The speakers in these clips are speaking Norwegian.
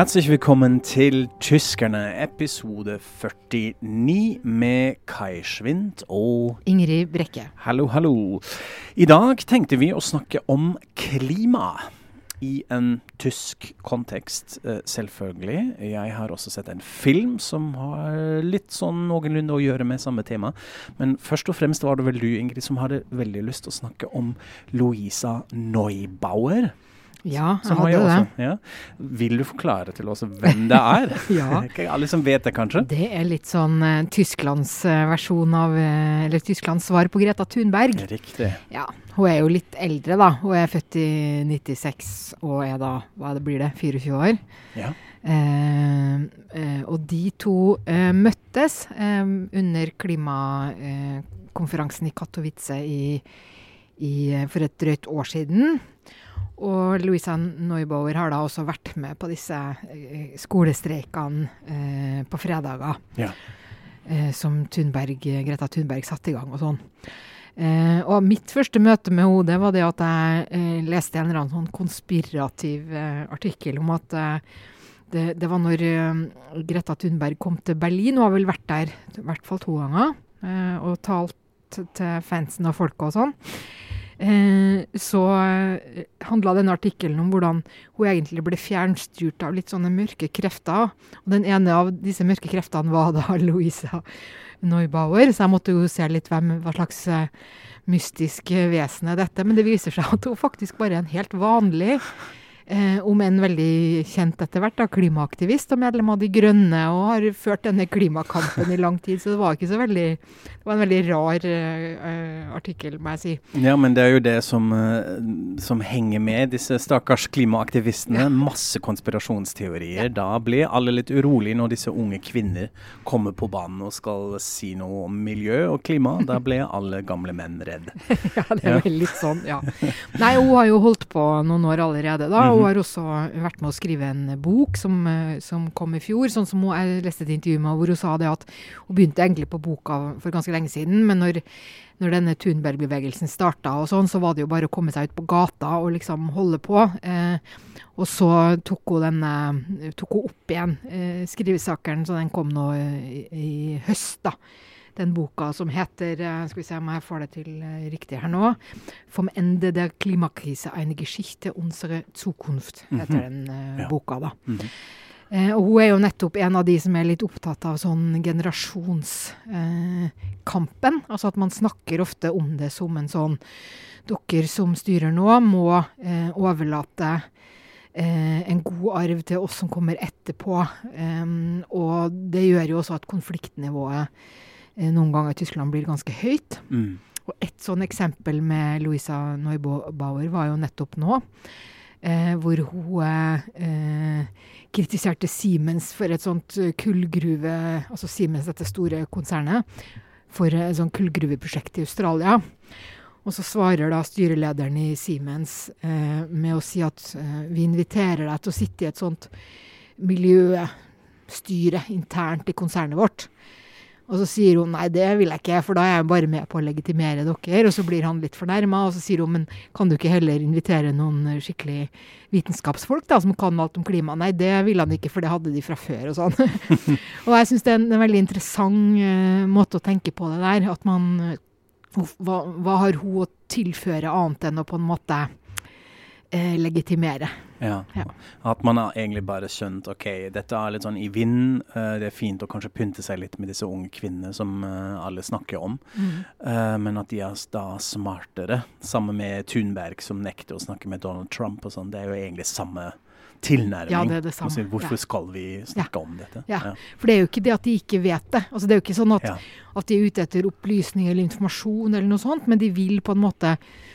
Herzlich willkommen til Tyskerne, episode 49 med Kai Schwind og Ingrid Brekke. Hallo, hallo. I dag tenkte vi å snakke om klima. I en tysk kontekst, eh, selvfølgelig. Jeg har også sett en film som har litt sånn noenlunde å gjøre med samme tema. Men først og fremst var det vel du, Ingrid, som hadde veldig lyst til å snakke om Louisa Neubauer. Ja, jeg hadde jeg det. ja. Vil du forklare til oss hvem det er? Ja. Alle som vet det, kanskje? Det er litt sånn uh, Tysklands uh, versjon av uh, Eller Tysklands svar på Greta Thunberg. Riktig. Ja, Hun er jo litt eldre, da. Hun er født i 96 og er da hva det blir det, 24 år. Ja. Eh, eh, og de to eh, møttes eh, under klimakonferansen i Katowice i, i, eh, for et drøyt år siden. Og Louisa Neubauer har da også vært med på disse eh, skolestreikene eh, på fredager. Ja. Eh, som Thunberg, Greta Thunberg satte i gang og sånn. Eh, og mitt første møte med henne, det var det at jeg eh, leste en eller annen sånn konspirativ eh, artikkel om at det, det var når Greta Thunberg kom til Berlin, hun har vel vært der i hvert fall to ganger, eh, og talt til fansen og folket og sånn. Eh, så eh, handla denne artikkelen om hvordan hun egentlig ble fjernstyrt av litt sånne mørke krefter. Og den ene av disse mørke kreftene var da Louisa Neubauer, så jeg måtte jo se litt hvem, hva slags eh, mystisk vesen er dette. Men det viser seg at hun faktisk bare er en helt vanlig, eh, om en veldig kjent etter hvert, da, klimaaktivist og medlem av De Grønne, og har ført denne klimakampen i lang tid. Så det var ikke så veldig Det var en veldig rar eh, artikkel, må jeg si. Ja, men det er jo det som, eh, som henger med disse stakkars klimaaktivistene. Masse konspirasjonsteorier. Da blir alle litt urolige når disse unge kvinner kommer på banen og skal si noe om miljø og klima. Da blir alle gamle menn redd. Ja, det er Ja. vel litt sånn, ja. Nei, hun har jo holdt på noen år allerede, da. Mhm. Hun har også vært med å skrive en bok som, eh, som kom i fjor. Sånn som hun, Jeg leste et intervju med hvor hun sa det at hun begynte egentlig på boka for ganske lenge siden, men når, når denne Thunberg-bevegelsen starta og sånn, så var det jo bare å komme seg ut på gata og liksom holde på. Eh, og så tok hun, denne, tok hun opp igjen eh, skrivesakeren, så den kom nå i, i høst, da den boka som heter eh, Skal vi se om jeg får det til eh, riktig her nå. 'Vom Ende der Klimakrise eine Geschichte unsere Zukunft', heter den eh, Ja. boka. da. Mhm. Eh, og hun er jo nettopp en av de som er litt opptatt av sånn generasjonskampen. altså at man snakker ofte om det som en sånn Dere som styrer nå, må eh, overlate eh, en god arv til oss som kommer etterpå. Og det gjør jo også at konfliktnivået eh, noen ganger Tyskland blir ganske høyt. Mm. Og et sånn eksempel med Louisa Neubauer var jo nettopp nå. Eh, hvor hun eh, kritiserte Siemens for et sånt eh, kullgruve Altså Siemens, dette store konsernet, for et sånt kullgruveprosjekt i Australia. Og så svarer da styrelederen i Siemens eh, med å si at eh, vi inviterer deg til å sitte i et sånt miljøstyre internt i konsernet vårt. Og så sier hun nei, det vil jeg ikke, for da er jeg bare med på å legitimere dere. Og så blir han litt fornærma, og så sier hun men kan du ikke heller invitere noen eh, skikkelig vitenskapsfolk da, som kan alt om klima? Nei, det ville han ikke, for det hadde de fra før og sånn. og jeg syns det er en, en veldig interessant uh, måte å tenke på det der. At man eh, hva, hva har hun å tilføre annet enn å på en måte uh, legitimere? Ja. Ja. At man har egentlig bare skjønt ok, dette er litt sånn i vinden. Uh, det er fint å kanskje pynte seg litt med disse unge kvinnene som uh, alle snakker om. Eh, men at de er da smartere. Sammen med Thunberg som nekter å snakke med Donald Trump og sånn. Det er jo egentlig samme tilnærming. Ja, det er det samme, hvorfor ja. skal vi snakke om dette? Ja. For det er jo ikke det at de ikke vet det. Altså, det er jo ikke sånn at. At de er ute etter opplysning eller informasjon, eller noe sånt, men de vil på en måte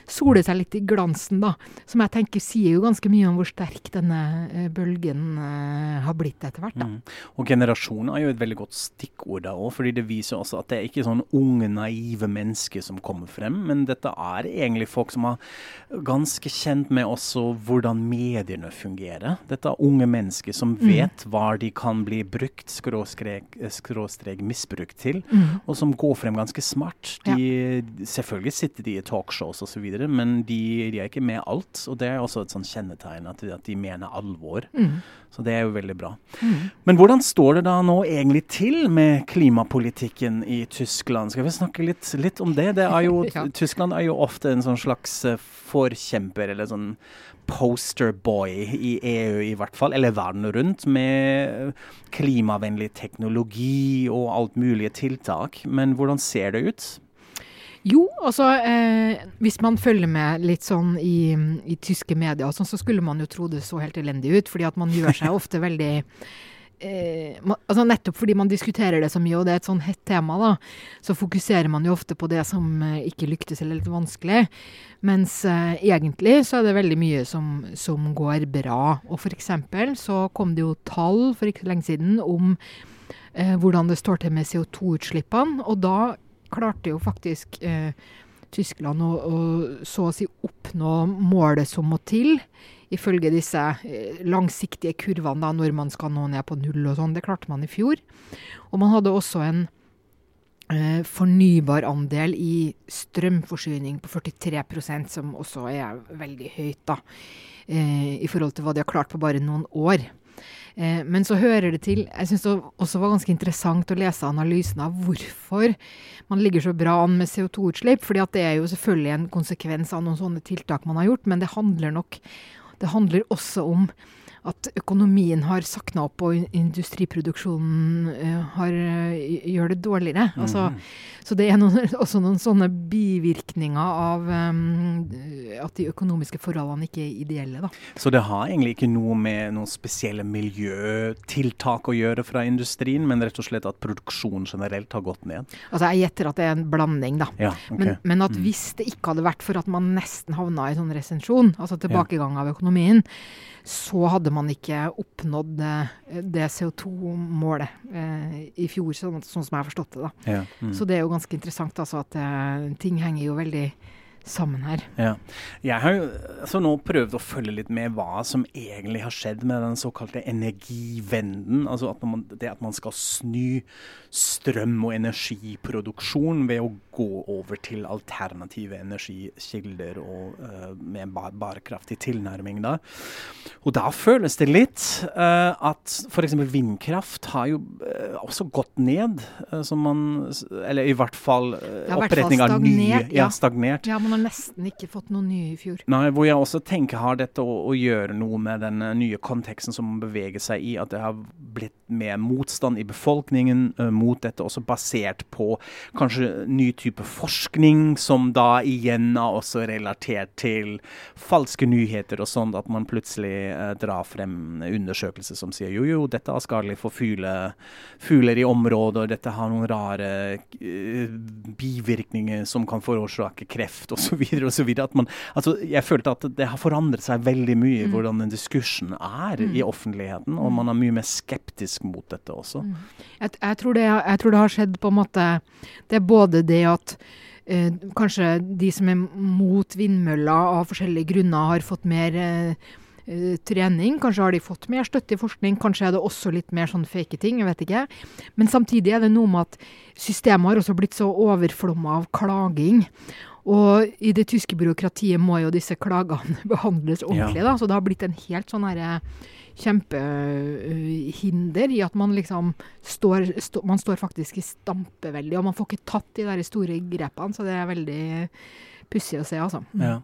sole seg litt i glansen, da. Som jeg tenker sier jo ganske mye om hvor sterk denne eh, bølgen eh, har blitt etter hvert. da. Mm. Og generasjon er jo et veldig godt stikkord da òg, fordi det viser også at det er ikke sånn unge, naive mennesker som kommer frem, men dette er egentlig folk som er ganske kjent med også hvordan mediene fungerer. Dette er unge mennesker som vet hva de kan bli brukt, skråstrek, skråstrek misbrukt til, og som går frem ganske smart. De, Selvfølgelig sitter de i talkshows osv., men de, de er ikke med alt, og det er også et sånn kjennetegn at, de- at de mener alvor. Mm. Så det er jo veldig bra. Mm. Men hvordan står det da nå egentlig til med klimapolitikken i Tyskland? Skal vi snakke litt, litt om det? det er jo, Ja. Tyskland er jo ofte en sånn slags eh, forkjemper, eller sånn posterboy i EU i hvert fall, eller verden rundt, med klimavennlig teknologi og alt mulige tiltak. Men hvordan ser det ut? Jo, altså eh, hvis man følger med litt sånn i, i tyske medier, sånn, så skulle man jo tro det så helt elendig ut. fordi at man gjør seg ofte veldig eh, man, altså Nettopp fordi man diskuterer det så mye, og det er et sånn hett tema, da, så fokuserer man jo ofte på det som eh, ikke lyktes eller er litt vanskelig. Mens eh, egentlig så er det veldig mye som, som går bra. Og eksempel så kom det jo tall for ikke så lenge siden om eh, hvordan det står til med CO2-utslippene. Og da klarte jo faktisk eh, Tyskland å, å så å si oppnå målet som må til, ifølge disse eh, langsiktige kurvene da, når man skal nå ned på null og sånn. Det klarte man i fjor. Og man hadde også en eh, fornybarandel i strømforsyning på 43% som også er veldig høyt, da. Eh, I forhold til hva de har klart på bare noen år. Eh, men så hører det til Jeg syns det også var ganske interessant å lese analysen av hvorfor man ligger så bra an med CO2-utslipp. fordi at det er jo selvfølgelig en konsekvens av noen sånne tiltak man har gjort, men det handler nok Det handler også om at økonomien har sakna opp, og industriproduksjonen eh, har, eh, gjør det dårligere. Altså, så det er noen, også noen sånne bivirkninger av um, at de økonomiske forholdene ikke er ideelle. Da. Så det har egentlig ikke noe med noen spesielle miljøtiltak å gjøre fra industrien, men rett og slett at produksjonen generelt har gått ned? Altså, jeg gjetter at det er en blanding, da. Ja, okay. Men, men at Mm. hvis det ikke hadde vært for at man nesten havna i sånn resensjon, altså tilbakegang av økonomien, så hadde man ikke oppnådd eh, det CO2-målet eh, i fjor, sånn, sånn som jeg har forstått det. da. Ja, mm. Så det er jo ganske interessant altså, at eh, ting henger jo veldig sammen her. Ja. Jeg har jo altså nå prøvd å følge litt med hva som egentlig har skjedd med den såkalte energivenden. Altså at man, det at man skal snu strøm- og energiproduksjon ved å gå over til alternative energikilder og uh, med bar bærekraftig tilnærming. Da. Og da føles det litt uh, at f.eks. vindkraft har jo uh, også gått ned. uh, som man, eller i hvert fall uh, oppretning av nye ja, stagnert. Ja, man har nesten ikke fått noe nye i fjor. Nei, hvor jeg også tenker har dette å, å gjøre noe med den nye konteksten som man beveger seg i, at det har blitt mer motstand i befolkningen mot dette, også basert på kanskje ny type forskning, som da igjen er også relatert til falske nyheter og sånn, at man plutselig eh, drar frem undersøkelser som sier jo, jo, dette er skadelig for fugler, fugler i området, og dette har noen rare eh, bivirkninger som kan forårsake kreft osv. osv. Altså, jeg følte at det har forandret seg veldig mye Mm. hvordan den diskursen er Mm. i offentligheten, og man er mye mer skeptisk mot dette også. Mm. Jeg, jeg, tror det, jeg tror det har skjedd på en måte Det er både det at eh, kanskje de som er mot vindmøller av forskjellige grunner, har fått mer eh, eh, trening. Kanskje har de fått mer støtte i forskning. Kanskje er det også litt mer sånn fake ting. Jeg vet ikke. Men samtidig er det noe med at systemet har også blitt så overflomma av klaging. Og i det tyske byråkratiet må jo disse klagene behandles ordentlig, da. Så det har blitt en helt sånn herre kjempehinder i at man liksom står, stå, Man står faktisk i stampeveldig, og man får ikke tatt de der store grepene, så det er veldig pussig å se, altså. Mm. Ja.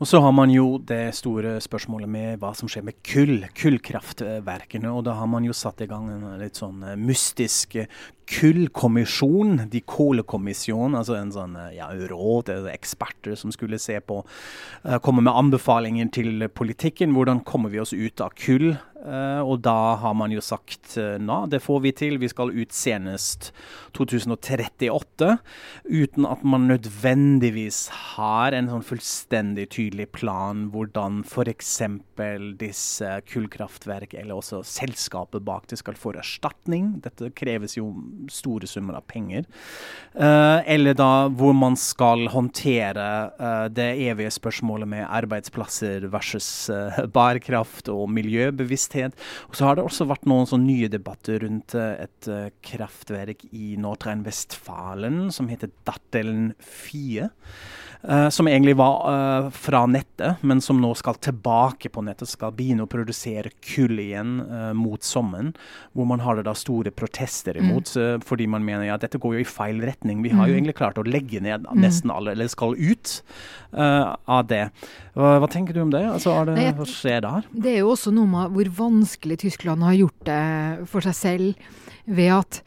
Og så har man jo det store spørsmålet med hva som skjer med kull, kullkraftverkene. Og da har man jo satt i gang en litt sånn eh, mystisk eh, kullkommisjon, de Kohlekommisjon, altså en sånn eh, ja, råd, eksperter som skulle se på, komme med anbefalinger til politikken. Hvordan kommer vi oss ut av kull? Eh, og da har man jo sagt uh, na, det får vi til, vi skal ut senest 2038. Uten at man nødvendigvis har en sånn fullstendig tydelig plan hvordan f.eks. disse kullkraftverk, eller også selskapet bak det, skal få erstatning. Dette kreves jo store summer av penger. Eh, eller da hvor man skal håndtere eh, det evige spørsmålet med arbeidsplasser versus eh, bærekraft og miljøbevissthet sted. Og så har det også vært noen sånn nye debatter rundt et kraftverk i Nordrhein-Westfalen som heter Dattelen 4. Uh, som egentlig var uh, fra nettet, men som nå skal tilbake på nettet. Skal begynne å produsere kull igjen uh, mot sommeren. Hvor man har det da store protester mm. imot, mm. fordi man mener ja, dette går jo i feil retning. Vi har jo mm. egentlig klart å legge ned mm. nesten alle, eller skal ut av det. Hva, hva, tenker du om det? Altså, det Nei, hva skjer der? Det er jo også noe med hvor vanskelig Tyskland har gjort det for seg selv, ved at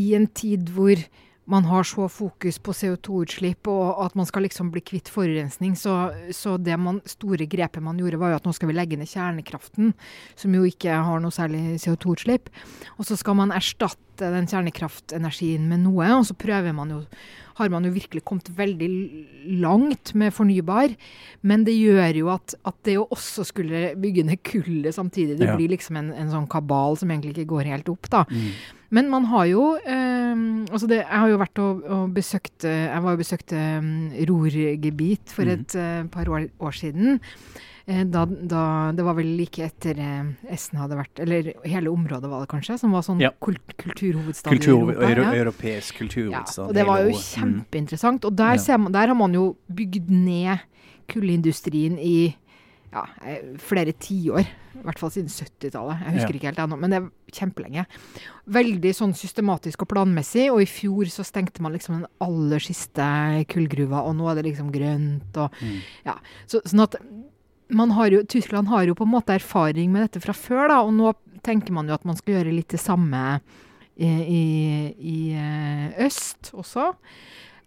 i en tid hvor man har så fokus på CO2-utslipp og at man skal liksom bli kvitt forurensning. Så, så, det man, store grepet man gjorde, var jo at nå skal vi legge ned kjernekraften, som jo ikke har noe særlig CO2-utslipp. Og så skal man erstatte den kjernekraftenergien med noe, og så prøver man jo har man jo virkelig kommet veldig langt med fornybar. Men det gjør jo at, at det å også skulle bygge ned kullet samtidig, det ja. blir liksom en, en, sånn kabal som egentlig ikke går helt opp, da. Mm. Men man har jo eh, altså det, Jeg har jo vært og, og besøkt Jeg var og besøkte um, Rorgebit for mm. et uh, par år, år siden. Eh, da, da, det var vel like etter eh, Essen hadde vært Eller hele området var det kanskje, som var sånn ja. kult, kulturhovedstad Kultur, i Europa. Euro, ja. Europeisk kulturhovedstad. Ja, og det var jo kjempeinteressant. Og der, man, der, har man jo bygd ned kullindustrien i ja, eh, flere tiår. I hvert fall siden 70-tallet. Jeg husker ja. ikke helt ennå, men det er kjempelenge. Veldig sånn systematisk og planmessig, og i fjor så stengte man liksom den aller siste kullgruva, og nå er det liksom grønt og mm. Ja. Så, sånn at har jo, Tyskland har jo på en måte erfaring med dette fra før, da, og nå tenker man jo at man skal gjøre litt det samme i, i, i eh, øst også.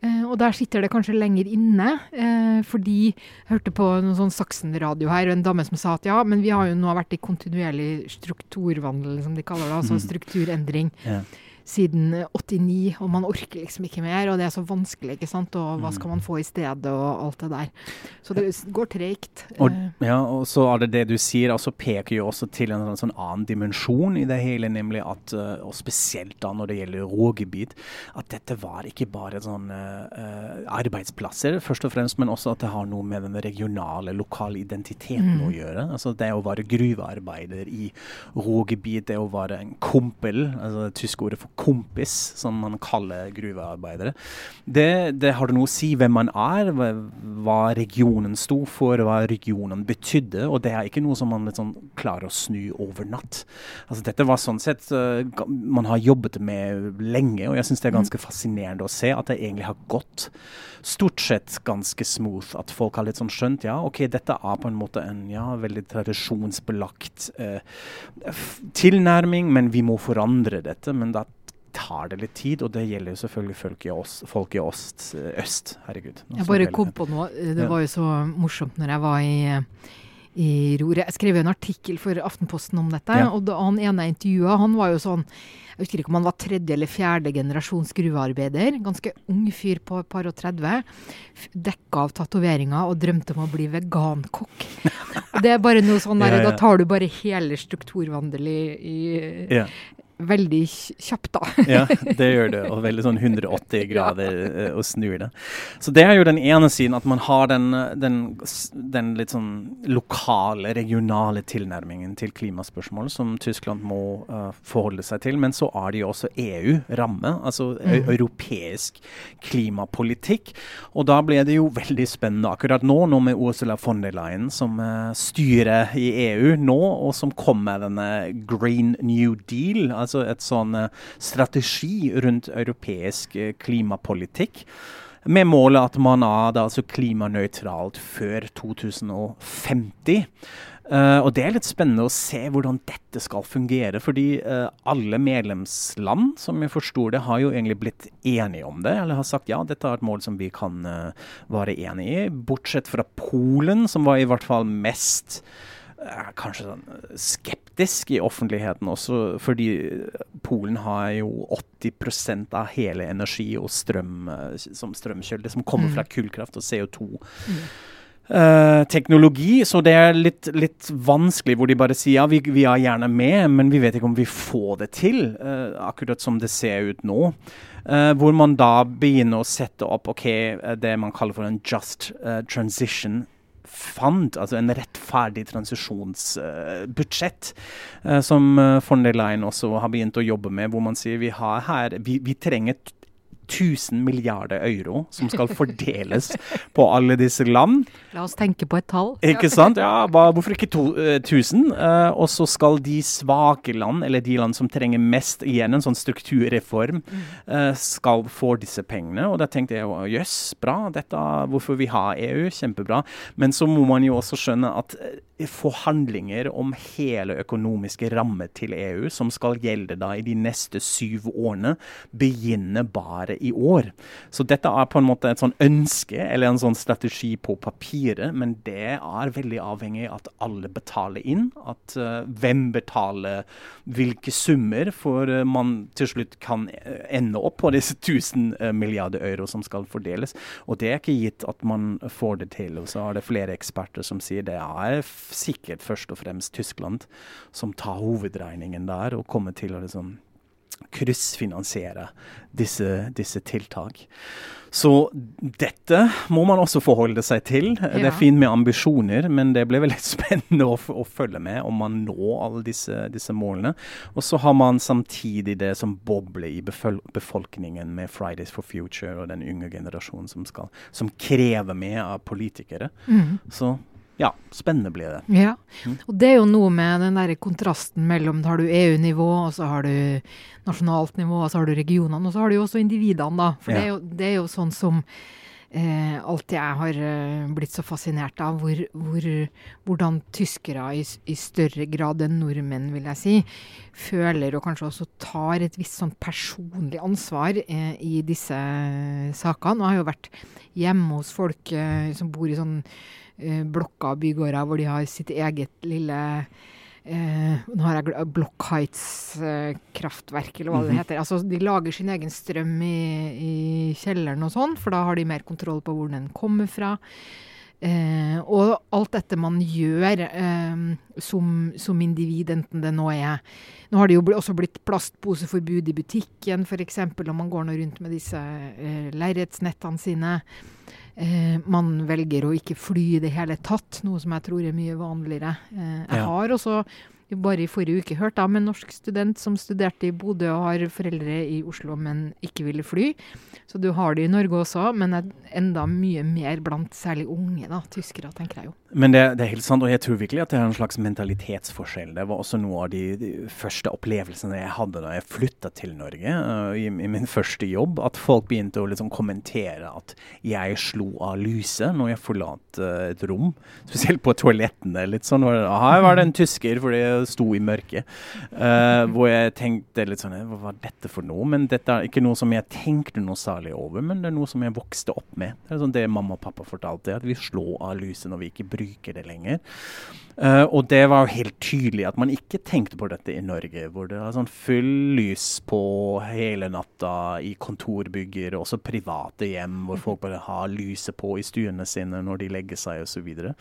Eh, og der sitter det kanskje lenger inne, eh, fordi jeg hørte på noen sånn Saksen-radio her, og en dame som sa at ja, men vi har jo nå vært i kontinuerlig strukturvandel, som de kaller det, altså mm. strukturendring. Ja siden 89, og man orker liksom ikke mer. Og det er så vanskelig, ikke sant. Og hva skal man få i stedet, og alt det der. Så det går tregt. Og, ja, og så er det det du sier, altså peker jo også til en sånn annen dimensjon i det hele, nemlig at, eh, og spesielt da når det gjelder rågebit, at dette var ikke bare sånn uh, arbeidsplasser, først og fremst, men også at det har noe med den regionale, lokale identiteten mm. å gjøre. Altså det å være gruvearbeider i rågebit, det å være en kompel, altså det tyske ordet for kompis, som man kaller gruvearbeidere. Det, det har det noe å si hvem man er, hva regionen sto for, hva regionen betydde. Og det er ikke noe som man liksom klarer å snu over natt. Altså, dette var sånn sett uh, man har jobbet med lenge, og jeg syns det er ganske fascinerende å se at det egentlig har gått stort sett ganske smooth. At folk har litt sånn skjønt ja, OK, dette er på en måte en ja, veldig tradisjonsbelagt uh, tilnærming, men vi må forandre dette. Men da tar det litt tid, og det gjelder jo selvfølgelig folk i, oss, folk i ost, øst. Herregud. Jeg bare kom på noe. Det var jo så morsomt når jeg var i, i Ror. Jeg skrev en artikkel for Aftenposten om dette, ja. og han ene jeg intervjua, han var jo sånn jeg husker ikke om han var tredje eller fjerde generasjons gruvearbeider. Ganske ung fyr på et par og 30. Dekka av tatoveringer og drømte om å bli vegankokk. Det er bare noe sånn der, ja, ja. Da tar du bare hele strukturvandel i, i ja veldig kjapt, da. ja, det gjør det. Og veldig sånn 180 grader ja. og snur det. Så det er jo den ene siden, at man har den, den, den, litt sånn lokale, regionale tilnærmingen til klimaspørsmål som Tyskland må uh, forholde seg til. Men så er det jo også EU-ramme, altså mm. europeisk klimapolitikk. Og da ble det jo veldig spennende akkurat nå, nå med Ursula von der Leyen som uh, styrer i EU nå, og som kom med denne Green New Deal. Altså altså et sånn eh, strategi rundt europeisk eh, klimapolitikk. Med målet at man er altså klimanøytralt før 2050. Uh, eh, og Det er litt spennende å se hvordan dette skal fungere. Fordi uh, alle medlemsland som jeg forstår det, har jo egentlig blitt enige om det. Eller har sagt ja, dette er et mål som vi kan uh, være enig i. Bortsett fra Polen, som var i hvert fall mest kanskje sånn skeptisk i offentligheten også, fordi Polen har jo 80% av hele energi og strøm som strømkilde, som kommer fra mm. kullkraft og CO2. Mm. Uh, teknologi, så det er litt, litt, vanskelig hvor de bare sier ja, vi, vi, er gjerne med, men vi vet ikke om vi får det til, uh, akkurat som det ser ut nå. Uh, hvor man da begynner å sette opp ok, det man kaller for en just transition fund, altså en rettferdig transisjonsbudsjett, uh, som von der Leyen også har begynt å jobbe med, hvor man sier vi har her, vi, vi trenger 1000 milliarder euro som skal fordeles på alle disse land. La oss tenke på et tall. Ikke sant? Ja, Hvorfor ikke to, uh, 1000? Uh, og så skal de svake land, eller de land som trenger mest igjen en sånn strukturreform, uh, skal få disse pengene. Og da tenkte jeg jøss, yes, bra, dette, hvorfor vi har EU, kjempebra. Men så må man jo også skjønne at forhandlinger om hele økonomiske rammer til EU, som skal gjelde da i de neste syv årene, begynner bare i år. Så dette er på en måte et sånn ønske eller en sånn strategi på papiret, men det er veldig avhengig av at alle betaler inn. At uh, hvem betaler hvilke summer, for uh, man til slutt kan uh, ende opp på disse 1000 milliarder euro som skal fordeles. Og det er ikke gitt at man får det til. Og så er det flere eksperter som sier det er sikkert først og fremst Tyskland som tar hovedregningen der, og kommer til å liksom kryssfinansiere disse, disse tiltak. Så dette må man også forholde seg til. Ja. Det er fint med ambisjoner, men det blir veldig spennende å, å følge med om man når alle disse, disse, målene. Og så har man samtidig det som bobler i befolkningen med Fridays for Future og den unge generasjonen som, skal, som krever mer av politikere. Mm. Så ja, spennende blir det. Ja, mm. og det er jo noe med den der kontrasten mellom har du EU-nivå, og så har du nasjonalt nivå, og så har du regionene, og så har du jo også individene, da. For ja. det, er jo, det, er jo, sånn som eh, alltid jeg har eh, blitt så fascinert av, hvor, hvor, hvordan tyskere i, i, større grad enn nordmenn, vil jeg si, føler og kanskje også tar et visst sånn personlig ansvar eh, i disse sakene. Og jeg har jo vært hjemme hos folk eh, som bor i sånn eh, blokker og bygårder hvor de har sitt eget lille eh, Nå har jeg Block Heights-kraftverk, eller hva det mhm. heter. Altså, de lager sin egen strøm i, i kjelleren og sånn, for da har de mer kontroll på hvor den kommer fra. Eh, og alt dette man gjør eh, som, som, individ, enten det nå er Nå har det jo også blitt plastposeforbud i butikken, f.eks., og man går nå rundt med disse eh, lerretsnettene sine. Eh, man velger å ikke fly i det hele tatt, noe som jeg tror er mye vanligere. Eh, jeg ja. har også bare i forrige uke hørt om en norsk student som studerte i Bodø og har foreldre i Oslo, men ikke ville fly. Så du har det i Norge også, men enda mye mer blant særlig unge da, tyskere, tenker jeg jo. Men det, det, er helt sant, og jeg tror virkelig at det er en slags mentalitetsforskjell. Det var også noe av de, de første opplevelsene jeg hadde da jeg flytta til Norge, uh, i, i, min første jobb, at folk begynte å liksom kommentere at jeg slo av lyset når jeg forlot uh, et rom. Spesielt på toalettene. litt sånn, Her var det en tysker, fordi sto i mørket. Uh, hvor jeg tenkte litt sånn Hva var dette for noe? Men dette er ikke noe som jeg tenkte noe særlig over, men det er noe som jeg vokste opp med. Det er sånn det mamma og pappa fortalte, at vi slår av lyset når vi ikke bruker det lenger. Uh, og det var jo helt tydelig at man ikke tenkte på dette i Norge, hvor det er sånn full lys på hele natta i kontorbygger, også private hjem, hvor folk bare har lyset på i stuene sine når de legger seg osv. Uh,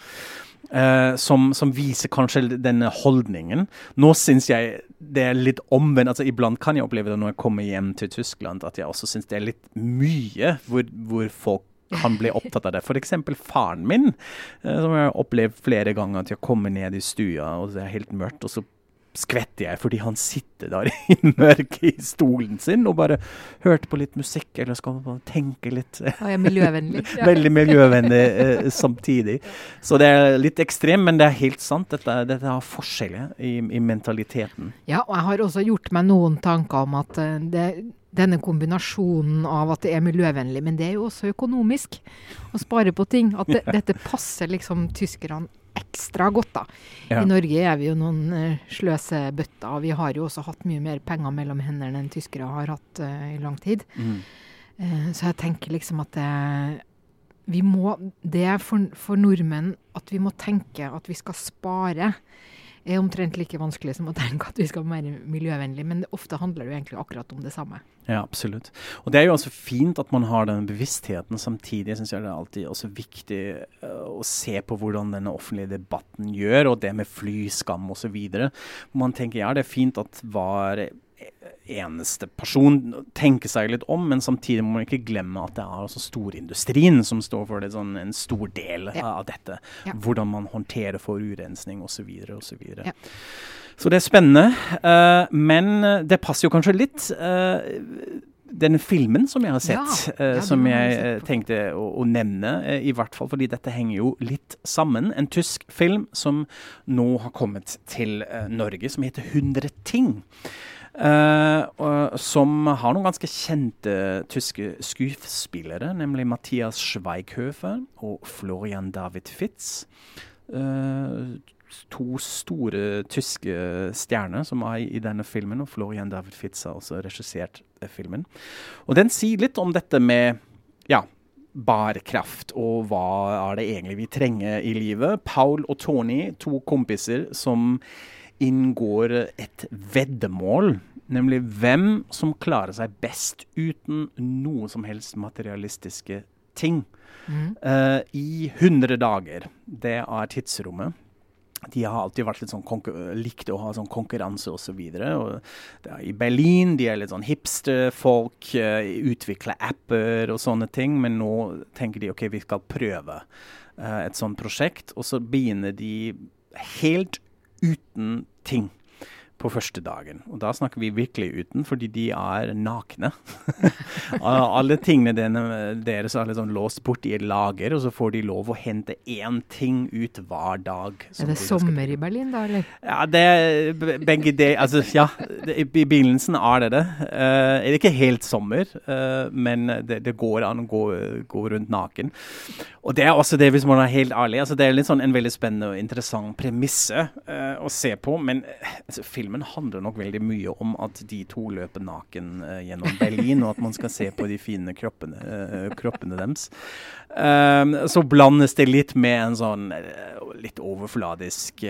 eh, som, som viser kanskje denne holdningen. Nå syns jeg det er litt omvendt. altså Iblant kan jeg oppleve det når jeg kommer hjem til Tyskland, at jeg også syns det er litt mye hvor, hvor folk kan bli opptatt av det. F.eks. faren min, eh, som jeg har opplevd flere ganger. At jeg kommer ned i stua, og det er helt mørkt. og så skvetter jeg fordi han sitter der i mørket i stolen sin og bare hørte på litt musikk, eller skal man tenke litt. Og er miljøvennlig. Veldig miljøvennlig eh, samtidig. Så det er litt ekstremt, men det er helt sant. Dette, dette har forskjeller i, i, mentaliteten. Ja, og jeg har også gjort meg noen tanker om at eh, det denne kombinasjonen av at det er miljøvennlig, men det er jo også økonomisk å spare på ting. At det, dette passer liksom tyskerne ekstra godt, da. Ja. I Norge er vi jo noen uh, sløsebøtter. Vi har jo også hatt mye mer penger mellom hendene enn tyskere har hatt uh, i lang tid. Mm. Uh, så jeg tenker liksom at det vi må, det er for, for nordmenn at vi må tenke at vi skal spare er omtrent like vanskelig som å tenke at vi skal være miljøvennlig. Men ofte handler det jo egentlig akkurat om det samme. Ja, absolutt. Og det er jo også fint at man har den bevisstheten. Samtidig syns jeg det er alltid også viktig uh, å se på hvordan denne offentlige debatten gjør, og det med flyskam osv. Man tenker ja, det er fint at var eneste person tenke seg litt om, men samtidig må man ikke glemme at det er altså storindustrien som står for det, sånn, en stor del Ja. av dette. Ja. Hvordan man håndterer forurensning osv. osv. Ja. Så det er spennende. Uh, men det passer jo kanskje litt. Uh, denne filmen som jeg har sett, Ja, eh, ja, som jeg sett tenkte å, å nevne, i hvert fall fordi dette henger jo litt sammen. En tysk film som nå har kommet til Norge, som heter 100 ting. Eh, som har noen ganske kjente tyske skuespillere, nemlig Mathias Schweighöfer og Florian David Fitz. Uh, to store tyske stjerner som er i, denne filmen, og Florian David Fitz har også regissert eh, filmen. Og den sier litt om dette med ja, bærekraft, og hva er det egentlig vi trenger i livet. Paul og Tony, to kompiser som inngår et veddemål, nemlig hvem som klarer seg best uten noe som helst materialistiske ting. Mm. Uh, I 100 dager. Det er tidsrommet. De har alltid vært litt sånn likt å ha sånn konkurranse osv. I Berlin de er litt sånn hipsterfolk, uh, utvikler apper og sånne ting. Men nå tenker de OK, vi skal prøve uh, et sånt prosjekt. Og så begynner de helt uten ting på første dagen. Og da snakker vi virkelig uten, fordi de er nakne. Alle tingene deres er liksom låst bort i et lager, og så får de lov å hente én ting ut hver dag. Er det sommer i Berlin, da, eller? ja, det er begge det Altså, ja. det- I begynnelsen er det det. Uh, det er ikke helt sommer, uh, men det, det går an å gå, gå rundt naken. Og det er også det, hvis man er helt ærlig. Altså, det er litt sånn en veldig spennende og interessant premisse uh, å se på. Men altså, filmen handler nok veldig mye om at de to løper naken uh, gjennom Berlin, og at man skal se på de fine kroppene, uh, kroppene deres. Um, så blandes det litt med en sånn eh, litt overfladisk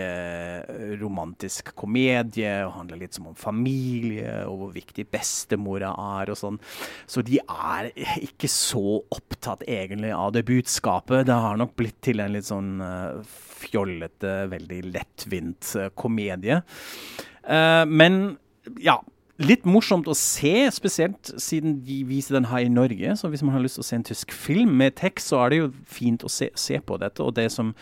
romantisk komedie, og handler litt som om familie, og hvor viktig bestemora er og sånn. Så de er ikke så opptatt egentlig av det budskapet. Det har nok blitt til en litt sånn fjollete, veldig lettvint komedie. Eh, men ja. Litt morsomt å se, spesielt siden de viser den her i Norge. Så hvis man har lyst til å se en tysk film med tekst, så er det jo fint å se, se på dette. Og det som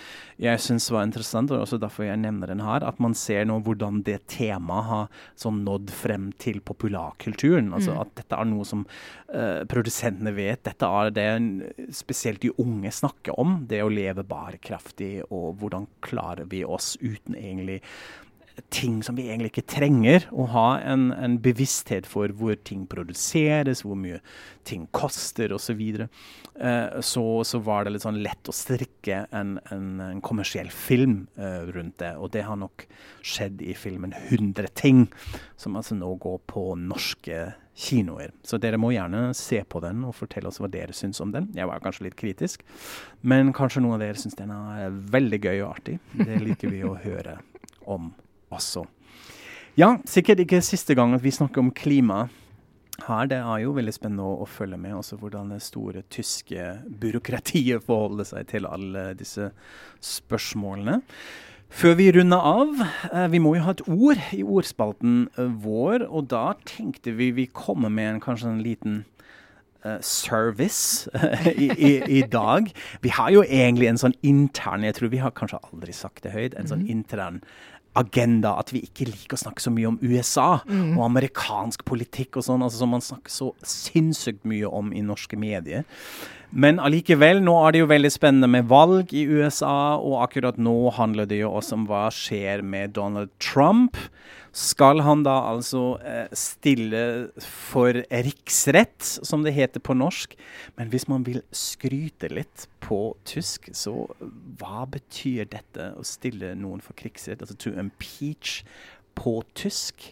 jeg syns var interessant, og også derfor jeg nevner den her, at man ser nå hvordan det temaet har sånn nådd frem til populærkulturen. Altså at dette er noe som uh, produsentene vet. Dette er det spesielt de unge snakker om. Det å leve bærekraftig, og hvordan klarer vi oss uten egentlig ting som vi egentlig ikke trenger. Å ha en, en bevissthet for hvor ting produseres, hvor mye ting koster osv. Så, videre. Eh, så så var det litt sånn lett å strikke en, en, en kommersiell film eh, rundt det. Og det har nok skjedd i filmen 100 ting, som altså nå går på norske kinoer. Så dere må gjerne se på den og fortelle oss hva dere syns om den. Jeg var kanskje litt kritisk, men kanskje noen av dere syns den er veldig gøy og artig. Det liker vi å høre om også. Ja, sikkert ikke siste gang at vi snakker om klima her. Det er jo veldig spennende å, å følge med også hvordan det store tyske byråkratiet forholder seg til alle disse spørsmålene. Før vi runder av, eh, vi må jo ha et ord i ordspalten eh, vår, og da tenkte vi vi kommer med en, kanskje en liten uh, service i, i, i dag. Vi har jo egentlig en sånn intern, jeg tror vi har kanskje aldri sagt det høyt, en sånn intern agenda at vi ikke liker å snakke så mye om USA og amerikansk politikk og sånn, altså som man snakker så sinnssykt mye om i norske medier. Men allikevel, nå er det jo veldig spennende med valg i USA, og akkurat nå handler det jo også om hva skjer med Donald Trump. Skal han da altså eh, stille for riksrett, som det heter på norsk? Men hvis man vil skryte litt på tysk, så hva betyr dette å stille noen for krigsrett? Altså to impeach på tysk?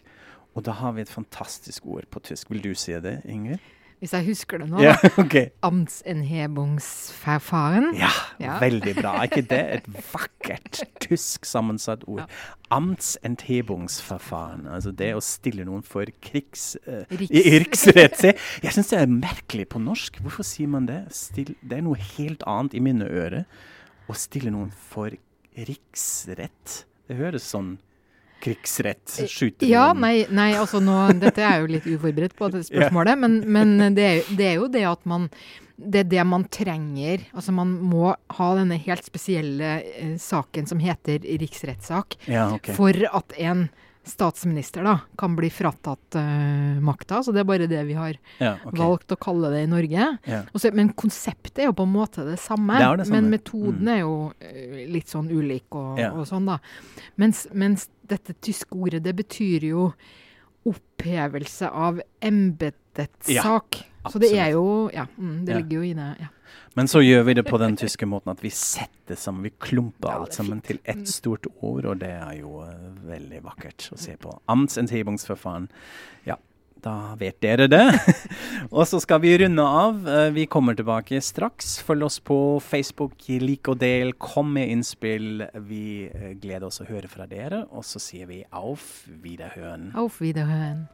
Og da har vi et fantastisk ord på tysk. Vil du si det, Ingrid? Hvis jeg husker det nå. Ja, okay. ok. Amtsenhebungsverfahren. Ja, Ja. veldig bra. Er ikke det et vakkert tysk sammensatt ord? Amtsenthebungsverfahren. Altså det å stille noen for krigs... Uh, Riks- Jeg syns det er merkelig på norsk. Hvorfor sier man det? Still, det er noe helt annet i mine ører. Å stille noen for riksrett. Det høres sånn krigsrett? Skyter Ja, noen? nei, nei altså nå, dette er jo litt uforberedt på, dette spørsmålet. Men, men det, er, det er jo det at man Det er det man trenger. Altså man må ha denne helt spesielle eh, saken som heter riksrettssak, Ja, okay. for at en statsminister da kan bli fratatt uh, makta. Så det er bare det vi har Ja, okay. valgt å kalle det i Norge. Ja. Også, men konseptet er jo på en måte det samme. Det det samme. Men metoden Mm. er jo eh, litt sånn ulik og, Ja. og sånn, da. Mens, mens dette tyske ordet, det betyr jo opphevelse av embetets Ja, sak. Så det er jo Ja, mm, det ligger jo i det. Ja. Men så gjør vi det på den tyske måten at vi setter sammen, vi klumper Ja, alt sammen til fint. Mm. ett stort ord, og det er jo eh, veldig vakkert å se på. Amtsenthebungsverfahren. Ja, da vet dere det. og så skal vi runde av. Eh, Vi kommer tilbake straks. Følg oss på Facebook, lik og del, kom med innspill. Vi eh, gleder oss å høre fra dere, og så sier vi auf wiederhøen. Auf Wiederhören.